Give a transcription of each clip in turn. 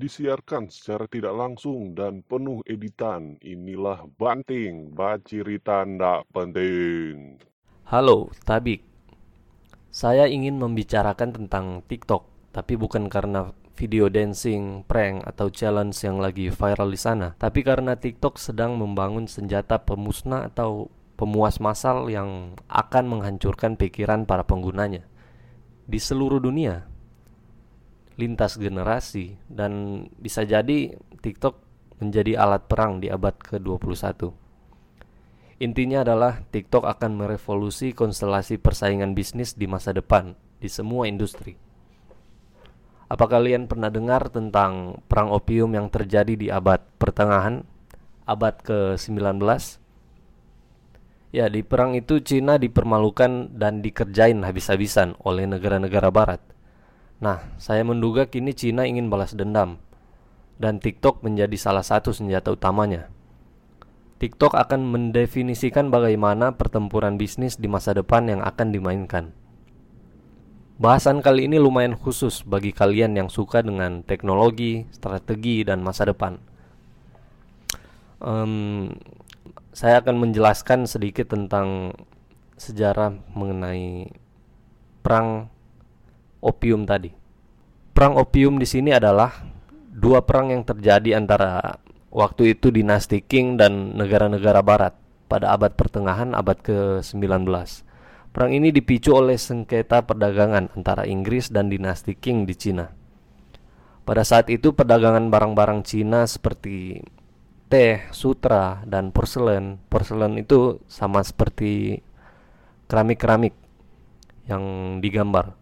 Disiarkan secara tidak langsung dan penuh editan. Inilah Banting, bacirita ndak penting. Halo, Tabik. Saya ingin membicarakan tentang TikTok, tapi bukan karena video dancing, prank, atau challenge yang lagi viral di sana, tapi karena TikTok sedang membangun senjata pemusnah atau pemuas massal yang akan menghancurkan pikiran para penggunanya di seluruh dunia lintas generasi dan bisa jadi TikTok menjadi alat perang di abad ke-21. Intinya adalah TikTok akan merevolusi konstelasi persaingan bisnis di masa depan di semua industri. Apa kalian pernah dengar tentang perang opium yang terjadi di abad pertengahan, abad ke-19? Ya, di perang itu Cina dipermalukan dan dikerjain habis-habisan oleh negara-negara barat. Nah, saya menduga kini Cina ingin balas dendam dan TikTok menjadi salah satu senjata utamanya. TikTok akan mendefinisikan bagaimana pertempuran bisnis di masa depan yang akan dimainkan. Bahasan kali ini lumayan khusus bagi kalian yang suka dengan teknologi, strategi, dan masa depan. Um, saya akan menjelaskan sedikit tentang sejarah mengenai perang opium tadi. Perang opium di sini adalah dua perang yang terjadi antara waktu itu dinasti Qing dan negara-negara barat pada abad pertengahan abad ke-19. Perang ini dipicu oleh sengketa perdagangan antara Inggris dan dinasti Qing di Cina. Pada saat itu perdagangan barang-barang Cina seperti teh, sutra, dan porselen. Porselen itu sama seperti keramik-keramik yang digambar.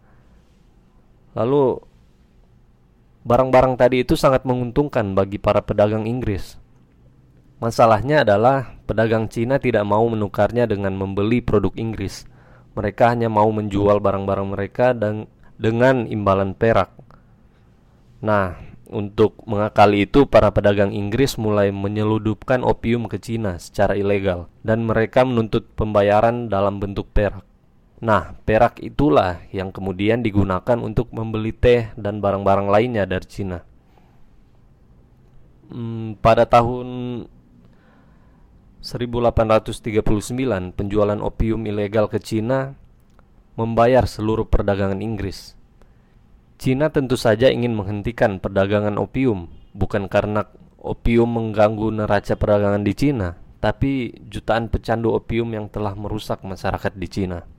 Lalu barang-barang tadi itu sangat menguntungkan bagi para pedagang Inggris. Masalahnya adalah pedagang Cina tidak mau menukarnya dengan membeli produk Inggris. Mereka hanya mau menjual barang-barang mereka dan dengan imbalan perak. Nah, untuk mengakali itu para pedagang Inggris mulai menyeludupkan opium ke Cina secara ilegal dan mereka menuntut pembayaran dalam bentuk perak. Nah, perak itulah yang kemudian digunakan untuk membeli teh dan barang-barang lainnya dari Cina. Hmm, pada tahun 1839, penjualan opium ilegal ke Cina membayar seluruh perdagangan Inggris. Cina tentu saja ingin menghentikan perdagangan opium, bukan karena opium mengganggu neraca perdagangan di Cina, tapi jutaan pecandu opium yang telah merusak masyarakat di Cina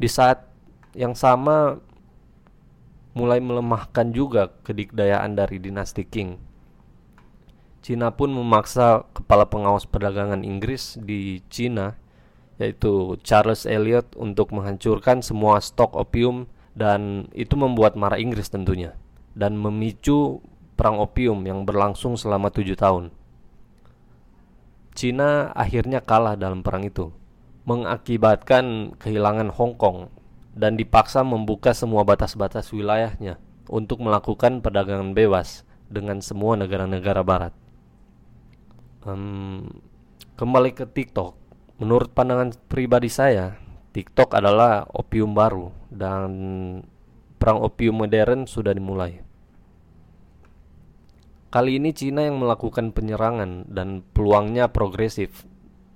di saat yang sama mulai melemahkan juga kedikdayaan dari dinasti Qing. Cina pun memaksa kepala pengawas perdagangan Inggris di Cina yaitu Charles Elliot untuk menghancurkan semua stok opium dan itu membuat marah Inggris tentunya dan memicu perang opium yang berlangsung selama tujuh tahun. Cina akhirnya kalah dalam perang itu mengakibatkan kehilangan Hong Kong dan dipaksa membuka semua batas-batas wilayahnya untuk melakukan perdagangan bebas dengan semua negara-negara barat. Um, kembali ke TikTok, menurut pandangan pribadi saya, TikTok adalah opium baru dan perang opium modern sudah dimulai. Kali ini Cina yang melakukan penyerangan dan peluangnya progresif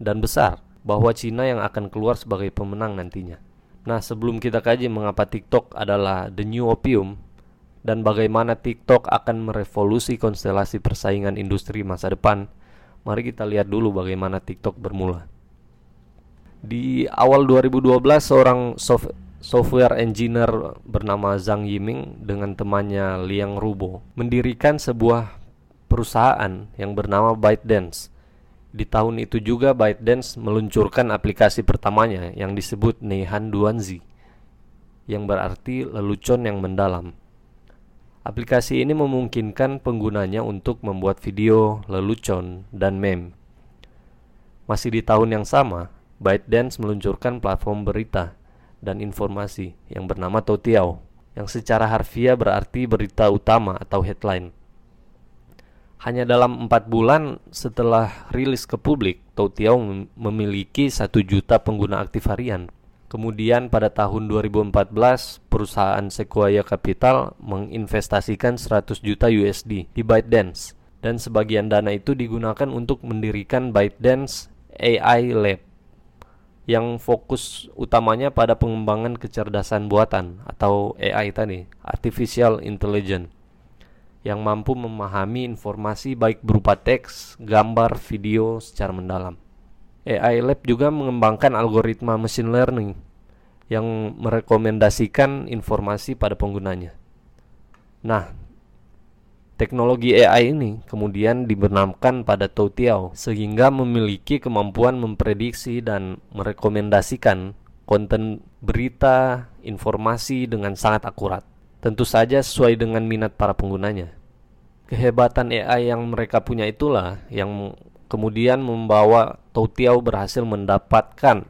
dan besar bahwa Cina yang akan keluar sebagai pemenang nantinya. Nah, sebelum kita kaji mengapa TikTok adalah the new opium dan bagaimana TikTok akan merevolusi konstelasi persaingan industri masa depan, mari kita lihat dulu bagaimana TikTok bermula. Di awal 2012, seorang soft software engineer bernama Zhang Yiming dengan temannya Liang Rubo mendirikan sebuah perusahaan yang bernama ByteDance di tahun itu juga ByteDance meluncurkan aplikasi pertamanya yang disebut Neihan Duanzi yang berarti lelucon yang mendalam. Aplikasi ini memungkinkan penggunanya untuk membuat video, lelucon, dan meme. Masih di tahun yang sama, ByteDance meluncurkan platform berita dan informasi yang bernama Toutiao, yang secara harfiah berarti berita utama atau headline. Hanya dalam empat bulan setelah rilis ke publik, Toutiao memiliki satu juta pengguna aktif harian. Kemudian pada tahun 2014, perusahaan Sequoia Capital menginvestasikan 100 juta USD di ByteDance dan sebagian dana itu digunakan untuk mendirikan ByteDance AI Lab yang fokus utamanya pada pengembangan kecerdasan buatan atau AI tadi, artificial intelligence yang mampu memahami informasi baik berupa teks, gambar, video secara mendalam. AI Lab juga mengembangkan algoritma machine learning yang merekomendasikan informasi pada penggunanya. Nah, Teknologi AI ini kemudian dibenamkan pada Toutiao sehingga memiliki kemampuan memprediksi dan merekomendasikan konten berita, informasi dengan sangat akurat. Tentu saja sesuai dengan minat para penggunanya. Kehebatan AI yang mereka punya itulah yang kemudian membawa Toutiao berhasil mendapatkan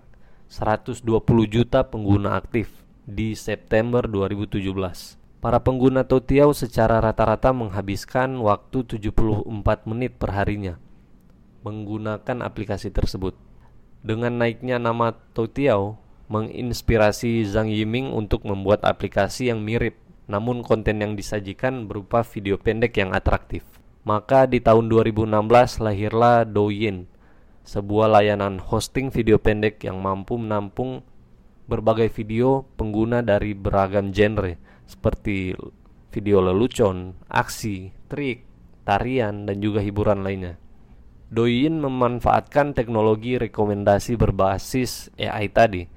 120 juta pengguna aktif di September 2017. Para pengguna Toutiao secara rata-rata menghabiskan waktu 74 menit per harinya menggunakan aplikasi tersebut. Dengan naiknya nama Toutiao menginspirasi Zhang Yiming untuk membuat aplikasi yang mirip namun konten yang disajikan berupa video pendek yang atraktif. Maka di tahun 2016 lahirlah Douyin, sebuah layanan hosting video pendek yang mampu menampung berbagai video pengguna dari beragam genre seperti video lelucon, aksi, trik, tarian, dan juga hiburan lainnya. Douyin memanfaatkan teknologi rekomendasi berbasis AI tadi,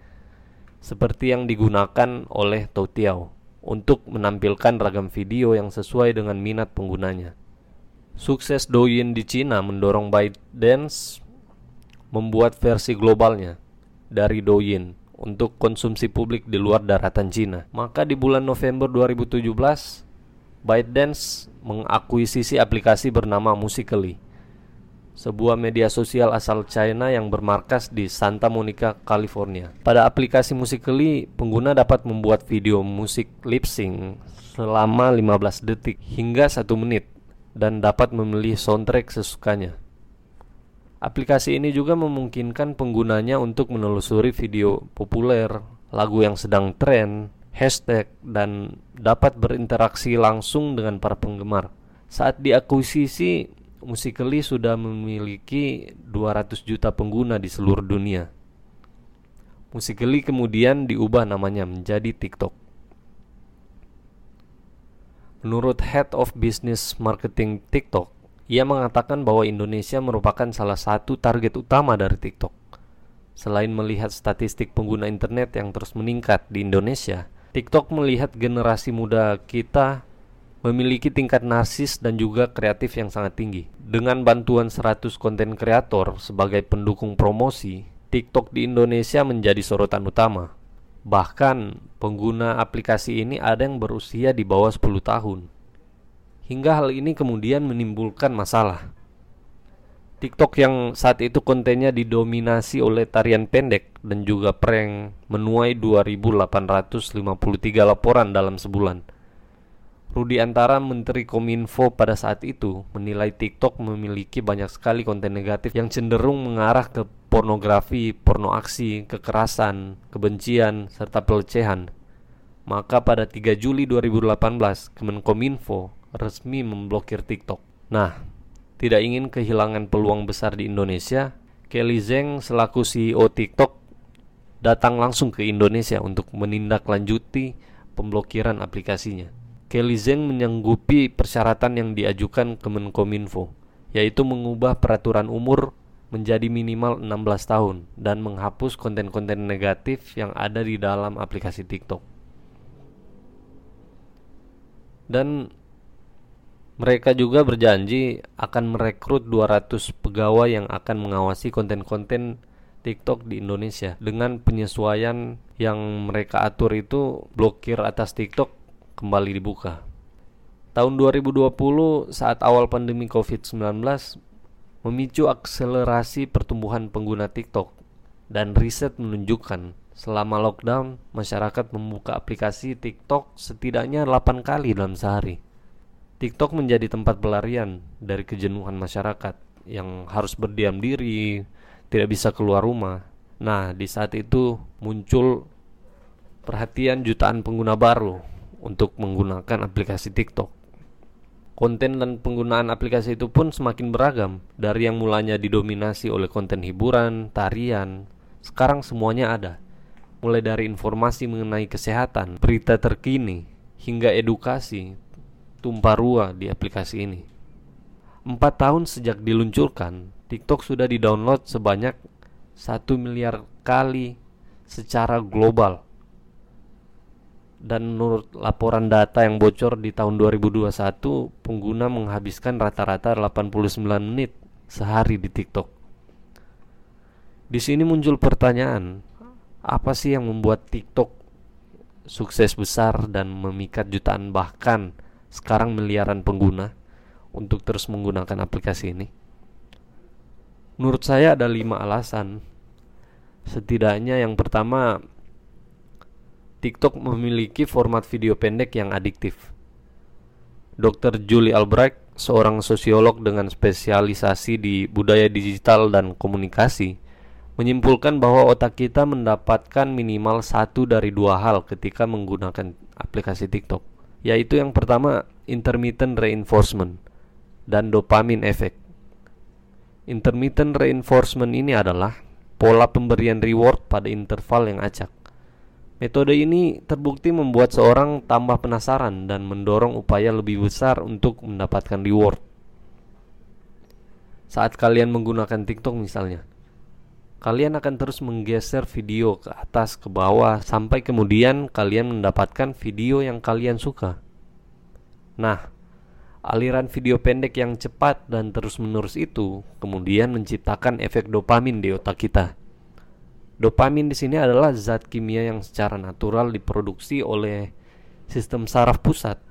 seperti yang digunakan oleh Toutiao untuk menampilkan ragam video yang sesuai dengan minat penggunanya. Sukses Douyin di Cina mendorong ByteDance membuat versi globalnya dari Douyin untuk konsumsi publik di luar daratan Cina. Maka di bulan November 2017, ByteDance mengakuisisi aplikasi bernama Musical.ly, sebuah media sosial asal China yang bermarkas di Santa Monica, California. Pada aplikasi Musical.ly, pengguna dapat membuat video musik lip sync selama 15 detik hingga 1 menit dan dapat memilih soundtrack sesukanya. Aplikasi ini juga memungkinkan penggunanya untuk menelusuri video populer, lagu yang sedang tren, hashtag, dan dapat berinteraksi langsung dengan para penggemar. Saat diakuisisi, Musical.ly sudah memiliki 200 juta pengguna di seluruh dunia. Musical.ly kemudian diubah namanya menjadi TikTok. Menurut Head of Business Marketing TikTok, ia mengatakan bahwa Indonesia merupakan salah satu target utama dari TikTok. Selain melihat statistik pengguna internet yang terus meningkat di Indonesia, TikTok melihat generasi muda kita memiliki tingkat narsis dan juga kreatif yang sangat tinggi. Dengan bantuan 100 konten kreator sebagai pendukung promosi, TikTok di Indonesia menjadi sorotan utama. Bahkan pengguna aplikasi ini ada yang berusia di bawah 10 tahun hingga hal ini kemudian menimbulkan masalah. TikTok yang saat itu kontennya didominasi oleh tarian pendek dan juga prank menuai 2853 laporan dalam sebulan. Rudi Antara, Menteri Kominfo pada saat itu, menilai TikTok memiliki banyak sekali konten negatif yang cenderung mengarah ke pornografi, porno aksi, kekerasan, kebencian, serta pelecehan. Maka pada 3 Juli 2018, Kemenkominfo resmi memblokir TikTok. Nah, tidak ingin kehilangan peluang besar di Indonesia, Kelly Zeng selaku CEO TikTok datang langsung ke Indonesia untuk menindaklanjuti pemblokiran aplikasinya. Kelly Zeng menyanggupi persyaratan yang diajukan Kemenkominfo, yaitu mengubah peraturan umur menjadi minimal 16 tahun dan menghapus konten-konten negatif yang ada di dalam aplikasi TikTok. Dan mereka juga berjanji akan merekrut 200 pegawai yang akan mengawasi konten-konten TikTok di Indonesia dengan penyesuaian yang mereka atur itu blokir atas TikTok kembali dibuka. Tahun 2020 saat awal pandemi Covid-19 memicu akselerasi pertumbuhan pengguna TikTok dan riset menunjukkan selama lockdown masyarakat membuka aplikasi TikTok setidaknya 8 kali dalam sehari. TikTok menjadi tempat pelarian dari kejenuhan masyarakat yang harus berdiam diri, tidak bisa keluar rumah. Nah, di saat itu muncul perhatian jutaan pengguna baru untuk menggunakan aplikasi TikTok. Konten dan penggunaan aplikasi itu pun semakin beragam, dari yang mulanya didominasi oleh konten hiburan, tarian, sekarang semuanya ada. Mulai dari informasi mengenai kesehatan, berita terkini, hingga edukasi, tumpah ruah di aplikasi ini. Empat tahun sejak diluncurkan, TikTok sudah didownload sebanyak 1 miliar kali secara global. Dan menurut laporan data yang bocor di tahun 2021, pengguna menghabiskan rata-rata 89 menit sehari di TikTok. Di sini muncul pertanyaan, apa sih yang membuat TikTok sukses besar dan memikat jutaan bahkan sekarang miliaran pengguna untuk terus menggunakan aplikasi ini? Menurut saya ada lima alasan. Setidaknya yang pertama, TikTok memiliki format video pendek yang adiktif. Dr. Julie Albright, seorang sosiolog dengan spesialisasi di budaya digital dan komunikasi, menyimpulkan bahwa otak kita mendapatkan minimal satu dari dua hal ketika menggunakan aplikasi TikTok yaitu yang pertama intermittent reinforcement dan dopamine effect. Intermittent reinforcement ini adalah pola pemberian reward pada interval yang acak. Metode ini terbukti membuat seorang tambah penasaran dan mendorong upaya lebih besar untuk mendapatkan reward. Saat kalian menggunakan TikTok misalnya, kalian akan terus menggeser video ke atas ke bawah sampai kemudian kalian mendapatkan video yang kalian suka. Nah, aliran video pendek yang cepat dan terus-menerus itu kemudian menciptakan efek dopamin di otak kita. Dopamin di sini adalah zat kimia yang secara natural diproduksi oleh sistem saraf pusat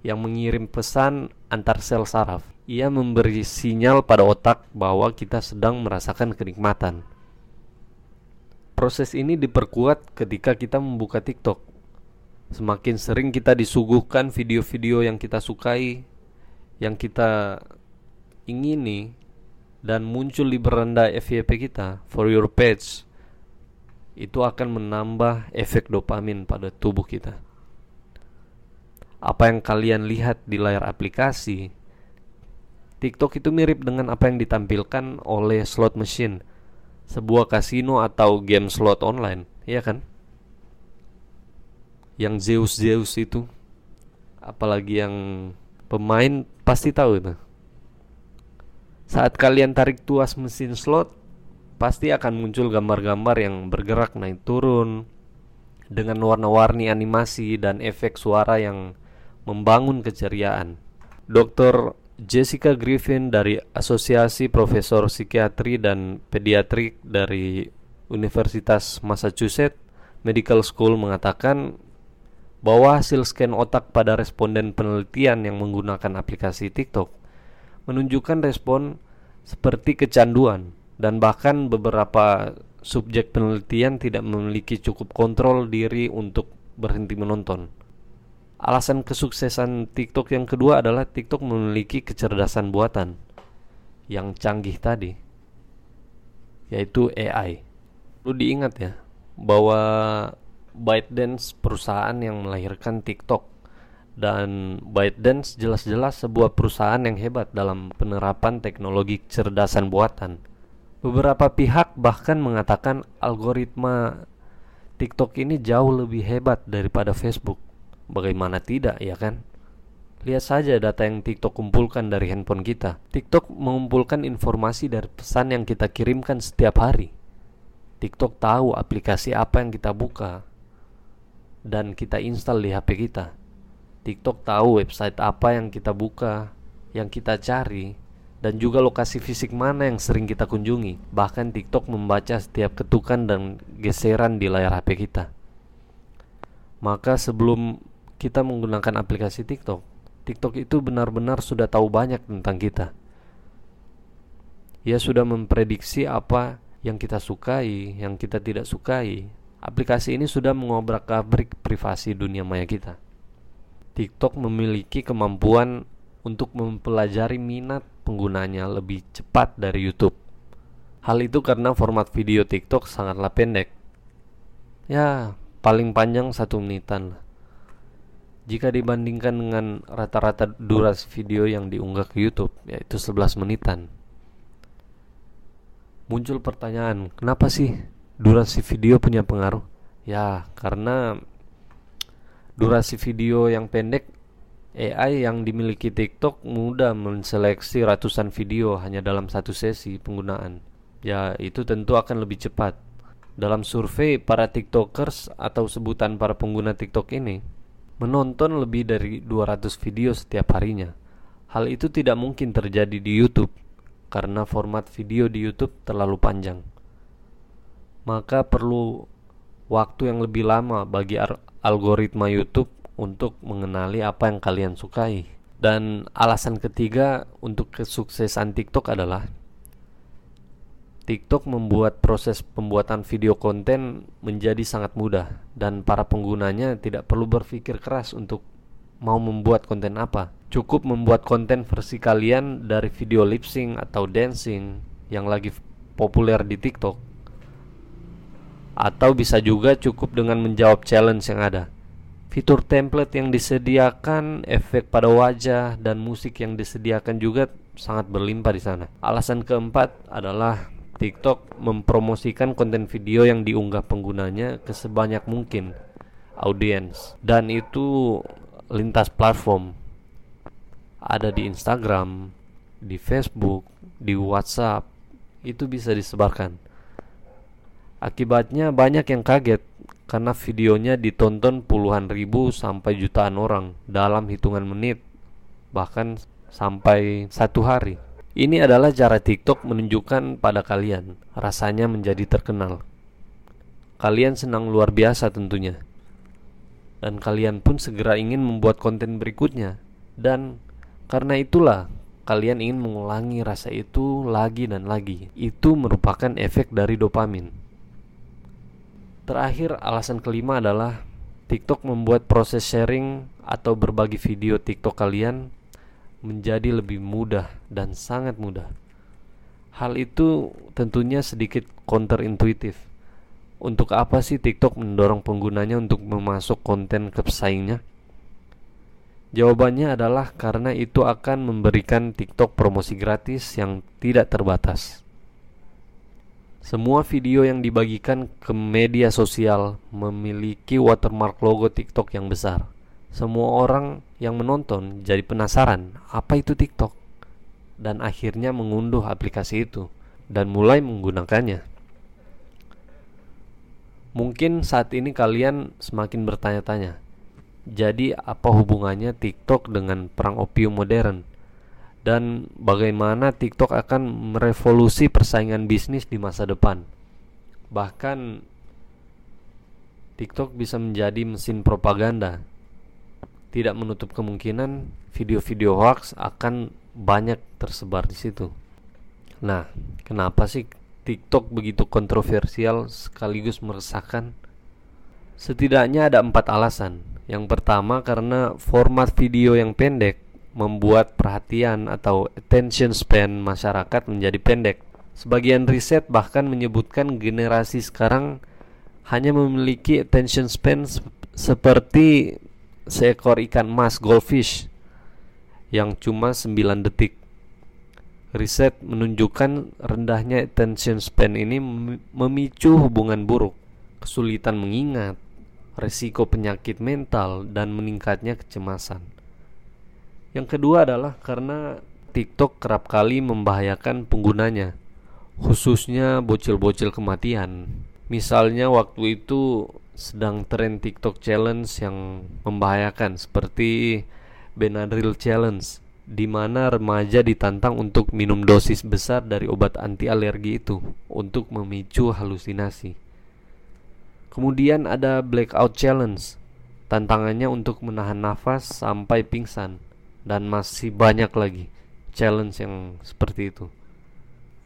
yang mengirim pesan antar sel saraf. Ia memberi sinyal pada otak bahwa kita sedang merasakan kenikmatan. Proses ini diperkuat ketika kita membuka TikTok. Semakin sering kita disuguhkan video-video yang kita sukai, yang kita ingini, dan muncul di beranda FYP kita, for your page, itu akan menambah efek dopamin pada tubuh kita. Apa yang kalian lihat di layar aplikasi, TikTok itu mirip dengan apa yang ditampilkan oleh slot machine sebuah kasino atau game slot online, ya kan? Yang Zeus Zeus itu, apalagi yang pemain pasti tahu itu. Saat kalian tarik tuas mesin slot, pasti akan muncul gambar-gambar yang bergerak naik turun dengan warna-warni animasi dan efek suara yang membangun keceriaan. Dr. Jessica Griffin dari Asosiasi Profesor Psikiatri dan Pediatrik dari Universitas Massachusetts Medical School mengatakan bahwa hasil scan otak pada responden penelitian yang menggunakan aplikasi TikTok menunjukkan respon seperti kecanduan dan bahkan beberapa subjek penelitian tidak memiliki cukup kontrol diri untuk berhenti menonton. Alasan kesuksesan TikTok yang kedua adalah TikTok memiliki kecerdasan buatan yang canggih tadi, yaitu AI. Lu diingat ya bahwa ByteDance perusahaan yang melahirkan TikTok dan ByteDance jelas-jelas sebuah perusahaan yang hebat dalam penerapan teknologi kecerdasan buatan. Beberapa pihak bahkan mengatakan algoritma TikTok ini jauh lebih hebat daripada Facebook Bagaimana tidak ya kan? Lihat saja data yang TikTok kumpulkan dari handphone kita. TikTok mengumpulkan informasi dari pesan yang kita kirimkan setiap hari. TikTok tahu aplikasi apa yang kita buka dan kita install di HP kita. TikTok tahu website apa yang kita buka, yang kita cari, dan juga lokasi fisik mana yang sering kita kunjungi. Bahkan TikTok membaca setiap ketukan dan geseran di layar HP kita. Maka sebelum kita menggunakan aplikasi TikTok, TikTok itu benar-benar sudah tahu banyak tentang kita. Ia sudah memprediksi apa yang kita sukai, yang kita tidak sukai. Aplikasi ini sudah mengobrak-abrik privasi dunia maya kita. TikTok memiliki kemampuan untuk mempelajari minat penggunanya lebih cepat dari YouTube. Hal itu karena format video TikTok sangatlah pendek. Ya, paling panjang satu menitan. Jika dibandingkan dengan rata-rata durasi video yang diunggah ke YouTube, yaitu 11 menitan. Muncul pertanyaan, kenapa sih durasi video punya pengaruh? Ya, karena durasi video yang pendek AI yang dimiliki TikTok mudah menseleksi ratusan video hanya dalam satu sesi penggunaan. Ya, itu tentu akan lebih cepat. Dalam survei para TikTokers atau sebutan para pengguna TikTok ini, menonton lebih dari 200 video setiap harinya. Hal itu tidak mungkin terjadi di YouTube karena format video di YouTube terlalu panjang. Maka perlu waktu yang lebih lama bagi algoritma YouTube untuk mengenali apa yang kalian sukai. Dan alasan ketiga untuk kesuksesan TikTok adalah TikTok membuat proses pembuatan video konten menjadi sangat mudah dan para penggunanya tidak perlu berpikir keras untuk mau membuat konten apa. Cukup membuat konten versi kalian dari video lip sync atau dancing yang lagi populer di TikTok. Atau bisa juga cukup dengan menjawab challenge yang ada. Fitur template yang disediakan, efek pada wajah dan musik yang disediakan juga sangat berlimpah di sana. Alasan keempat adalah TikTok mempromosikan konten video yang diunggah penggunanya ke sebanyak mungkin audiens dan itu lintas platform ada di Instagram, di Facebook, di WhatsApp itu bisa disebarkan. Akibatnya banyak yang kaget karena videonya ditonton puluhan ribu sampai jutaan orang dalam hitungan menit bahkan sampai satu hari. Ini adalah cara TikTok menunjukkan pada kalian rasanya menjadi terkenal. Kalian senang luar biasa tentunya. Dan kalian pun segera ingin membuat konten berikutnya. Dan karena itulah kalian ingin mengulangi rasa itu lagi dan lagi. Itu merupakan efek dari dopamin. Terakhir, alasan kelima adalah TikTok membuat proses sharing atau berbagi video TikTok kalian menjadi lebih mudah dan sangat mudah. Hal itu tentunya sedikit counterintuitif. Untuk apa sih TikTok mendorong penggunanya untuk memasuk konten ke pesaingnya? Jawabannya adalah karena itu akan memberikan TikTok promosi gratis yang tidak terbatas. Semua video yang dibagikan ke media sosial memiliki watermark logo TikTok yang besar. Semua orang yang menonton jadi penasaran apa itu TikTok dan akhirnya mengunduh aplikasi itu dan mulai menggunakannya. Mungkin saat ini kalian semakin bertanya-tanya. Jadi apa hubungannya TikTok dengan perang opium modern? Dan bagaimana TikTok akan merevolusi persaingan bisnis di masa depan? Bahkan TikTok bisa menjadi mesin propaganda tidak menutup kemungkinan video-video hoax akan banyak tersebar di situ. Nah, kenapa sih TikTok begitu kontroversial sekaligus meresahkan? Setidaknya ada empat alasan. Yang pertama karena format video yang pendek membuat perhatian atau attention span masyarakat menjadi pendek. Sebagian riset bahkan menyebutkan generasi sekarang hanya memiliki attention span seperti seekor ikan mas goldfish yang cuma 9 detik. Riset menunjukkan rendahnya attention span ini memicu hubungan buruk, kesulitan mengingat, resiko penyakit mental, dan meningkatnya kecemasan. Yang kedua adalah karena TikTok kerap kali membahayakan penggunanya, khususnya bocil-bocil kematian. Misalnya waktu itu sedang tren TikTok challenge yang membahayakan seperti Benadryl challenge di mana remaja ditantang untuk minum dosis besar dari obat anti alergi itu untuk memicu halusinasi. Kemudian ada blackout challenge, tantangannya untuk menahan nafas sampai pingsan dan masih banyak lagi challenge yang seperti itu.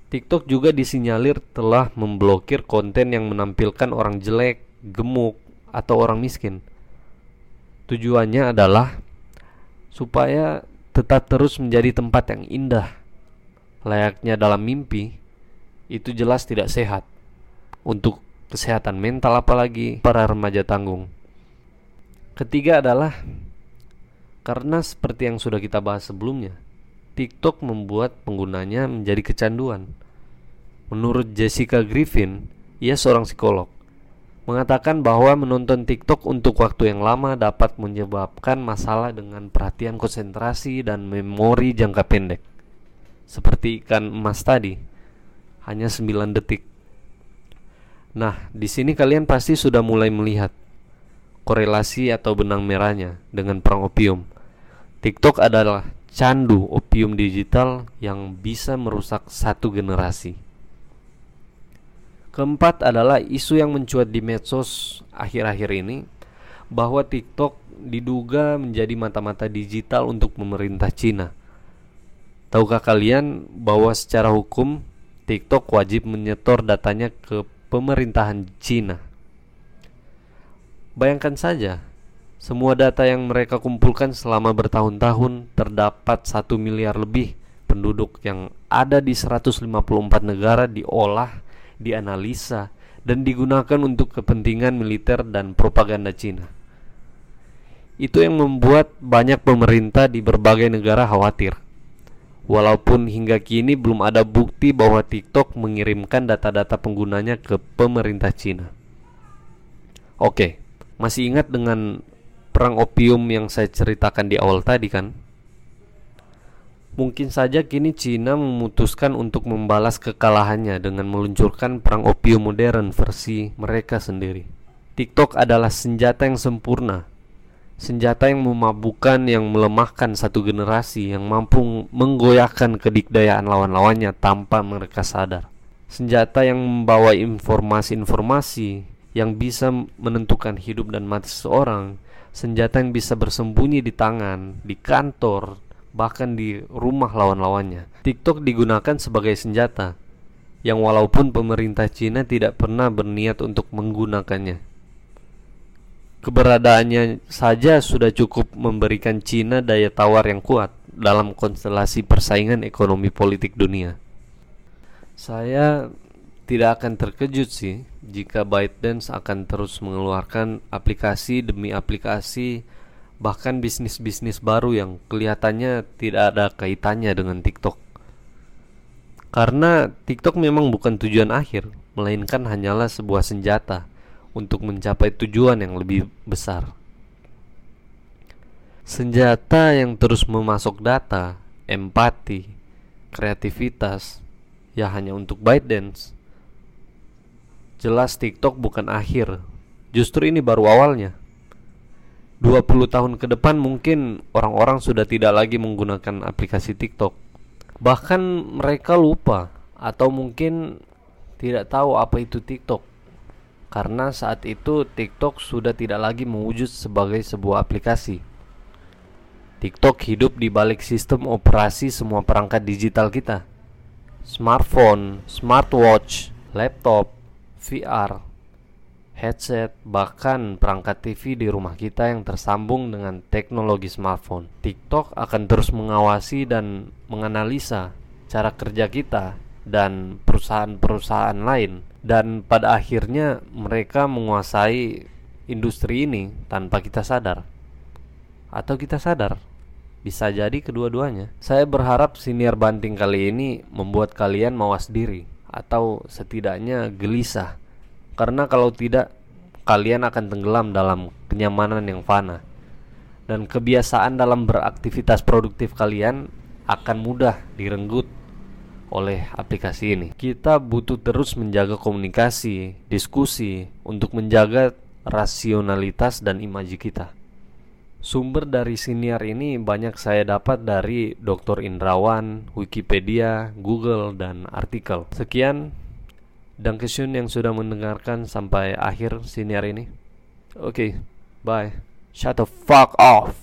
TikTok juga disinyalir telah memblokir konten yang menampilkan orang jelek, gemuk, atau orang miskin. Tujuannya adalah supaya tetap terus menjadi tempat yang indah, layaknya dalam mimpi. Itu jelas tidak sehat untuk kesehatan mental, apalagi para remaja tanggung. Ketiga adalah karena seperti yang sudah kita bahas sebelumnya, TikTok membuat penggunanya menjadi kecanduan. Menurut Jessica Griffin, ia seorang psikolog, mengatakan bahwa menonton TikTok untuk waktu yang lama dapat menyebabkan masalah dengan perhatian konsentrasi dan memori jangka pendek. Seperti ikan emas tadi, hanya 9 detik. Nah, di sini kalian pasti sudah mulai melihat korelasi atau benang merahnya dengan perang opium. TikTok adalah candu opium digital yang bisa merusak satu generasi. Keempat adalah isu yang mencuat di medsos akhir-akhir ini bahwa TikTok diduga menjadi mata-mata digital untuk pemerintah Cina. Tahukah kalian bahwa secara hukum TikTok wajib menyetor datanya ke pemerintahan Cina? Bayangkan saja, semua data yang mereka kumpulkan selama bertahun-tahun terdapat satu miliar lebih penduduk yang ada di 154 negara diolah, dianalisa, dan digunakan untuk kepentingan militer dan propaganda Cina. Itu yang membuat banyak pemerintah di berbagai negara khawatir. Walaupun hingga kini belum ada bukti bahwa TikTok mengirimkan data-data penggunanya ke pemerintah Cina. Oke, masih ingat dengan perang opium yang saya ceritakan di awal tadi kan Mungkin saja kini Cina memutuskan untuk membalas kekalahannya dengan meluncurkan perang opium modern versi mereka sendiri. TikTok adalah senjata yang sempurna, senjata yang memabukkan yang melemahkan satu generasi yang mampu menggoyahkan kedikdayaan lawan-lawannya tanpa mereka sadar. Senjata yang membawa informasi-informasi yang bisa menentukan hidup dan mati seseorang senjata yang bisa bersembunyi di tangan, di kantor, bahkan di rumah lawan-lawannya. TikTok digunakan sebagai senjata yang walaupun pemerintah Cina tidak pernah berniat untuk menggunakannya. Keberadaannya saja sudah cukup memberikan Cina daya tawar yang kuat dalam konstelasi persaingan ekonomi politik dunia. Saya tidak akan terkejut sih jika ByteDance akan terus mengeluarkan aplikasi demi aplikasi bahkan bisnis-bisnis baru yang kelihatannya tidak ada kaitannya dengan TikTok. Karena TikTok memang bukan tujuan akhir, melainkan hanyalah sebuah senjata untuk mencapai tujuan yang lebih besar. Senjata yang terus memasok data, empati, kreativitas, ya hanya untuk ByteDance Jelas TikTok bukan akhir. Justru ini baru awalnya. 20 tahun ke depan mungkin orang-orang sudah tidak lagi menggunakan aplikasi TikTok. Bahkan mereka lupa Atau mungkin tidak tahu apa itu TikTok. Karena saat itu TikTok sudah tidak lagi mewujud sebagai sebuah aplikasi. TikTok hidup di balik sistem operasi semua perangkat digital kita. Smartphone, smartwatch, laptop, VR, headset, bahkan perangkat TV di rumah kita yang tersambung dengan teknologi smartphone. TikTok akan terus mengawasi dan menganalisa cara kerja kita dan perusahaan-perusahaan lain dan pada akhirnya mereka menguasai industri ini tanpa kita sadar. Atau kita sadar? Bisa jadi kedua-duanya. Saya berharap siniar banting kali ini membuat kalian mawas diri atau setidaknya gelisah. Karena kalau tidak kalian akan tenggelam dalam kenyamanan yang fana. Dan kebiasaan dalam beraktivitas produktif kalian akan mudah direnggut oleh aplikasi ini. Kita butuh terus menjaga komunikasi, diskusi untuk menjaga rasionalitas dan imaji kita. Sumber dari siniar ini banyak saya dapat dari Dr. Indrawan, Wikipedia, Google, dan artikel. Sekian, Dankeschön yang sudah mendengarkan sampai akhir siniar ini. Oke, okay, bye. Shut the fuck off.